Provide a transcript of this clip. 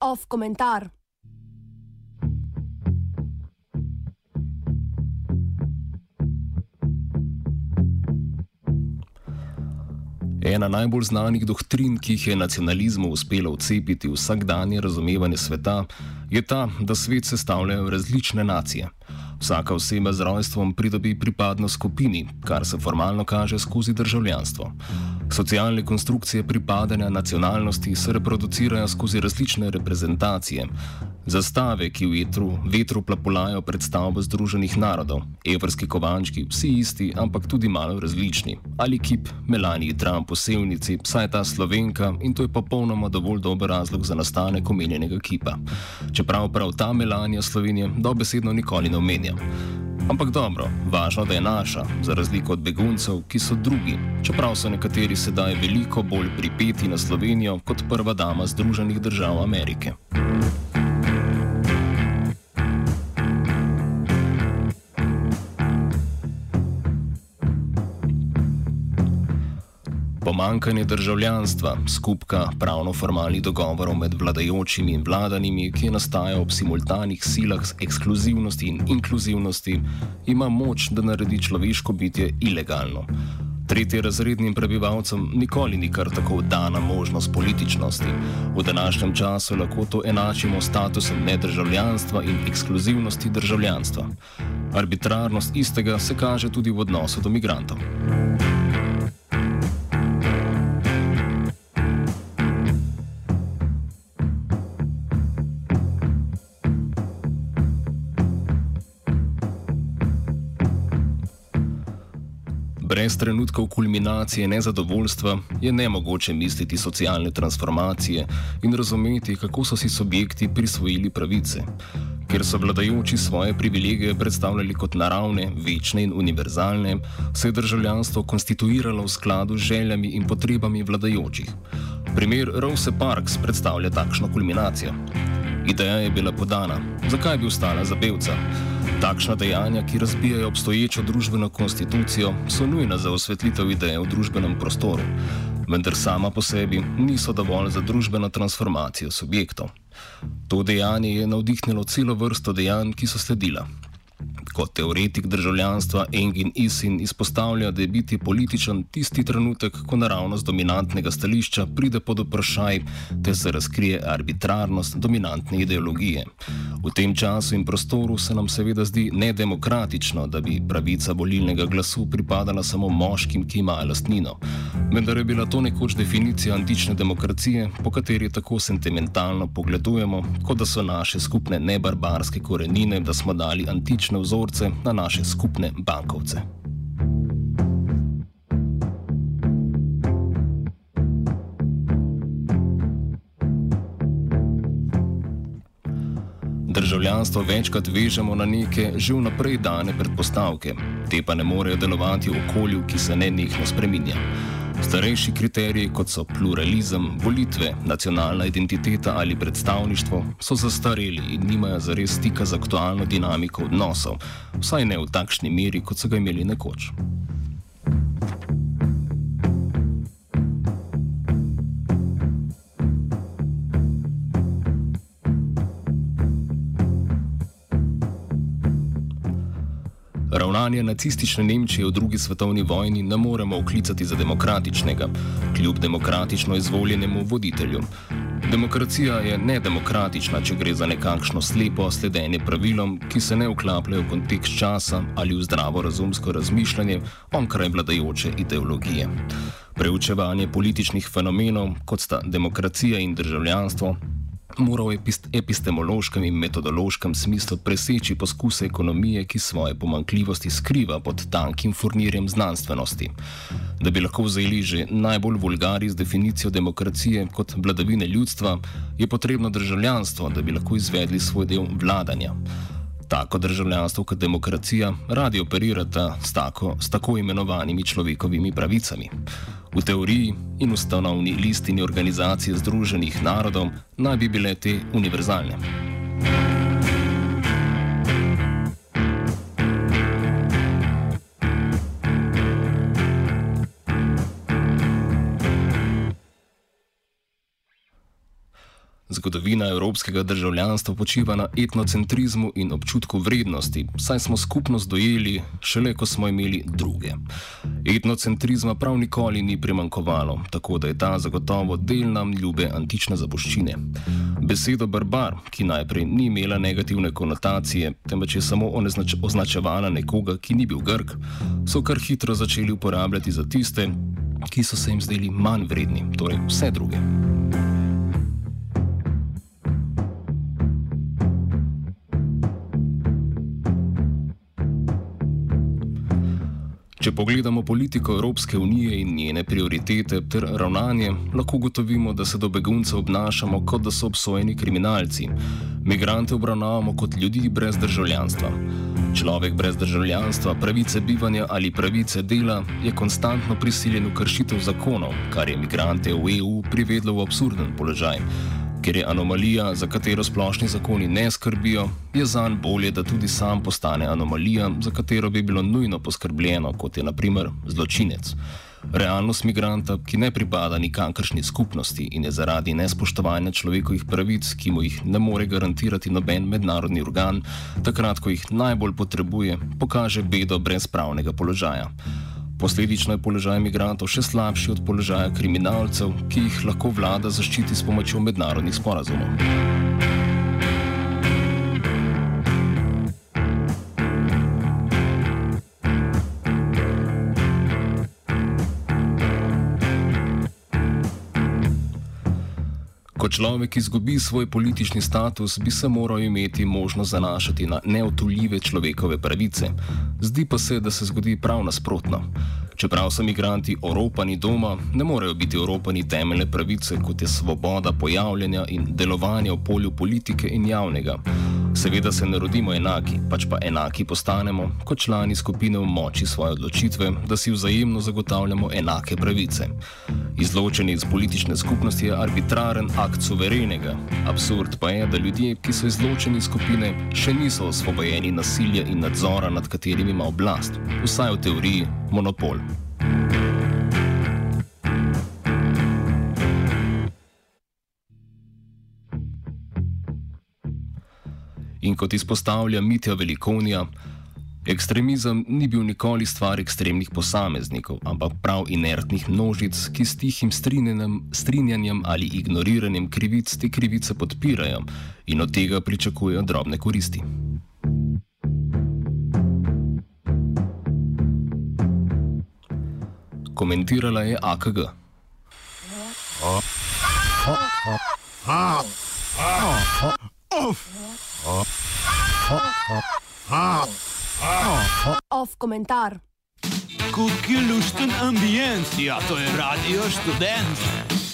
Off komentar. Ena najbolj znanih doktrin, ki jih je nacionalizmu uspelo vcepiti v vsakdanje razumevanje sveta, je ta, da svet sestavljajo različne nacije. Vsaka oseba z rojstvom pridobi pripadnost skupini, kar se formalno kaže skozi državljanstvo. Socialne konstrukcije pripadanja nacionalnosti se reproducirajo skozi različne reprezentacije. Zastave, ki v vetru, vetru plapolajo pred stavbo Združenih narodov, evrski kovančki, vsi isti, ampak tudi malo različni. Ali kip Melanie Trump v sevnici, saj je ta slovenka in to je popolnoma dovolj dober razlog za nastanek omenjenega kipa. Čeprav prav ta Melania Slovenije dobesedno nikoli ne omenja. Ampak dobro, važno, da je naša, za razliko od beguncev, ki so drugi, čeprav so nekateri sedaj veliko bolj pripeti na Slovenijo kot prva dama Združenih držav Amerike. Pomankanje državljanstva, skupka pravno-formalnih dogovorov med vladajočimi in vladanimi, ki je nastajal ob simultanih silah ekskluzivnosti in inkluzivnosti, ima moč, da naredi človeško bitje ilegalno. Tretje razrednim prebivalcem nikoli ni kar tako dana možnost političnosti. V današnjem času lahko to enačimo s statusom nedržavljanstva in ekskluzivnosti državljanstva. Arbitrarnost istega se kaže tudi v odnosu do migrantov. Brez trenutkov kulminacije nezadovoljstva je nemogoče misliti socialne transformacije in razumeti, kako so si subjekti prisvojili pravice. Ker so vladajoči svoje privilegije predstavljali kot naravne, večne in univerzalne, se je državljanstvo konstituiralo v skladu z željami in potrebami vladajočih. Primer Rose Parks predstavlja takšno kulminacijo. Ideja je bila podana, zakaj bi ostala za belca? Takšna dejanja, ki razbijajo obstoječo družbeno konstitucijo, so nujna za osvetlitev ideje v družbenem prostoru, vendar sama po sebi niso dovolj za družbeno transformacijo subjektov. To dejanje je navdihnilo celo vrsto dejanj, ki so sledila. Kot teoretik državljanstva Engin Isin izpostavlja, da je biti političen tisti trenutek, ko naravnost dominantnega stališča pride pod vprašaj, te se razkrije arbitrarnost dominantne ideologije. V tem času in prostoru se nam seveda zdi nedemokratično, da bi pravica volilnega glasu pripadala samo moškim, ki imajo lastnino. Vendar je bila to nekoč definicija antične demokracije, po kateri tako sentimentalno pogledujemo, kot da so naše skupne nebarbarske korenine, da smo dali antične vzorce vzorce na naše skupne bankovce. Državljanstvo večkrat vežemo na neke že vnaprej dane predpostavke, te pa ne morejo delovati v okolju, ki se nenehno spreminja. Starejši kriteriji, kot so pluralizem, volitve, nacionalna identiteta ali predstavništvo, so zastareli in nimajo zares stika z aktualno dinamiko odnosov, vsaj ne v takšni meri, kot so ga imeli nekoč. Ravnanje nacistične Nemčije v drugi svetovni vojni ne moremo oklicati za demokratičnega, kljub demokratično izvoljenemu voditelju. Demokracija je nedemokratična, če gre za nekakšno slepo sledenje pravilom, ki se ne vklapljajo v kontekst časa ali v zdravo razumsko razmišljanje onkraj vladajoče ideologije. Preučevanje političnih fenomenov, kot sta demokracija in državljanstvo, mora v epistemološkem in metodološkem smislu preseči poskuse ekonomije, ki svoje pomankljivosti skriva pod tankim furnirjem znanstvenosti. Da bi lahko vzeli že najbolj vulgari z definicijo demokracije kot vladavine ljudstva, je potrebno državljanstvo, da bi lahko izvedli svoj del vladanja. Tako državljanstvo kot demokracija radi operirata s tako, s tako imenovanimi človekovimi pravicami. V teoriji in ustanovni listini Organizacije Združenih narodov naj bi bile te univerzalne. Zgodovina evropskega državljanstva počiva na etnocentrizmu in občutku vrednosti, saj smo skupnost dojeli šele, ko smo imeli druge. Etnocentrizma prav nikoli ni primankovalo, tako da je ta zagotovo del nam ljube antične zaboščine. Besedo barbar, ki najprej ni imela negativne konotacije, temveč je samo označevala nekoga, ki ni bil Grk, so kar hitro začeli uporabljati za tiste, ki so se jim zdeli manj vredni, torej vse druge. Če pogledamo politiko Evropske unije in njene prioritete ter ravnanje, lahko ugotovimo, da se do beguncev obnašamo kot da so obsojeni kriminalci. Migrante obravnavamo kot ljudi brez državljanstva. Človek brez državljanstva, pravice bivanja ali pravice dela je konstantno prisiljen v kršitev zakonov, kar je migrante v EU privedlo v absurden položaj. Ker je anomalija, za katero splošni zakoni ne skrbijo, je zanj bolje, da tudi sam postane anomalija, za katero bi bilo nujno poskrbljeno, kot je naprimer zločinec. Realnost migranta, ki ne pripada nikakršni skupnosti in je zaradi nespoštovanja človekovih pravic, ki mu jih ne more garantirati noben mednarodni organ, takrat, ko jih najbolj potrebuje, pokaže bedo brez pravnega položaja. Posledično je položaj imigrantov še slabši od položaja kriminalcev, ki jih lahko vlada zaščiti s pomočjo mednarodnih sporazumov. Ko človek izgubi svoj politični status, bi se moral imeti možnost zanašati na neotuljive človekove pravice. Zdi pa se, da se zgodi prav nasprotno. Čeprav so imigranti oropani doma, ne morejo biti oropani temeljne pravice, kot je svoboda pojavljanja in delovanja v polju politike in javnega. Seveda se ne rodimo enaki, pač pa enaki postanemo kot člani skupine v moči svoje odločitve, da si vzajemno zagotavljamo enake pravice. Izločenje iz politične skupnosti je arbitraren akt suverenega. Absurd pa je, da ljudje, ki so izločeni iz skupine, še niso osvobojeni nasilja in nadzora, nad katerimi ima oblast, vsaj v teoriji, monopol. In kot izpostavlja Mitja Velikonija, Ekstremizem ni bil nikoli stvar ekstremnih posameznikov, ampak prav inertnih množic, ki s tihim strinjanjem, ali ignoriranjem krivic te krivice podpirajo in od tega pričakujejo drobne koristi. Komentirala je AKG. Off komentar. Kuki lušten ambient, ja to je radio študent.